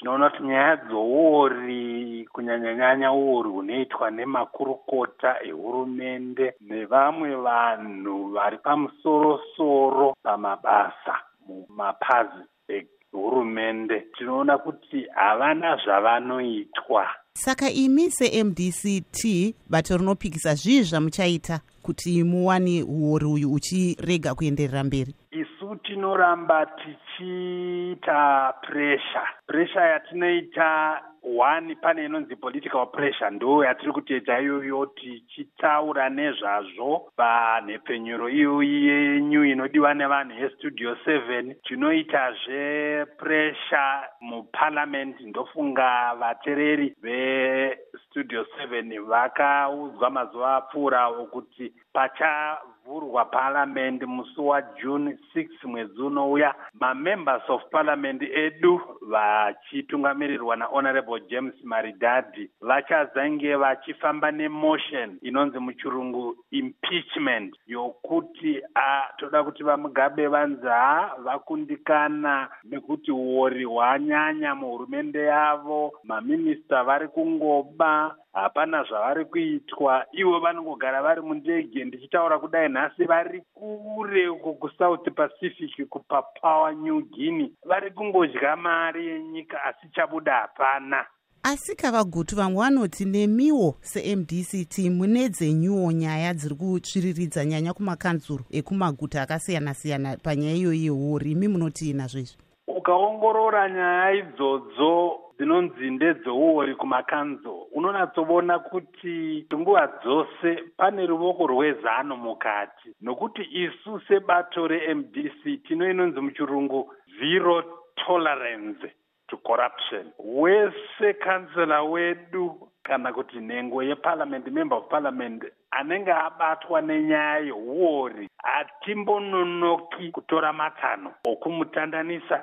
tinoona kuti nyaya dzouori kunyanyanyanya uori hunoitwa nemakurukota ehurumende nevamwe vanhu vari pamusorosoro pamabasa mumapazi ehurumende. Tinoona kuti havana zvavanoitwa. Saka imi semdct bato rinopikisa zvii zvamuchaita kuti muwane uori uyu uchirega kuenderera mberi tinoramba tichiita puresha puresha yatinoita one pane inonzi political pressure ndo yatiri kuteedza iyoyo tichitaura nezvazvo. Panhepfenyuro iyoyi yenyu inodiwa nevanhu yestudio seven tinoitazve puresha muparliament. Ndofunga vateereri vestudio seven vakaudzwa mazuva apfuurawo kuti pachavhurwa parliament musi wajune 6 mwedzi unouya mamembers of parliament edu vachitungamirirwa nahonorable james maridhadhi vachazange vachifamba nemotion inonzi muchirungu impeachment yokuti toda kuti vamugabe vanzi ha vakundikana nekuti uori hwanyanya muhurumende yavo maminista vari kungoba hapana zvavari kuitwa ivo vanongogara vari mundege ndichitaura kudai nhasi vari kure uko kusouth pacific kupapower new guinea vari kungodya mari yenyika asi chabuda hapana. Asi kavagutu vamwe vanoti nemiwo semdct mune dzenyuwo nyaya dziri kutsviriridza nyanya kumakanzuro ekumaguta akasiyana-siyana panyaya iyoyi yeuri imi munoti nazvo izvi ukaongorora nyaya idzodzo dzinonzi ndedzouori kumakanzo unonatsoona kuti nguva dzose pane ruoko rwezano mukati. Nokuti isu sebato remdc tino inonzi muchirungu zero tolerance to corruption. Wese kansela wedu kana kuti nhengo yeparliament member of parliament anenge abatwa nenyaya yeuori hatimbononoki kutora matsano okumutandanisa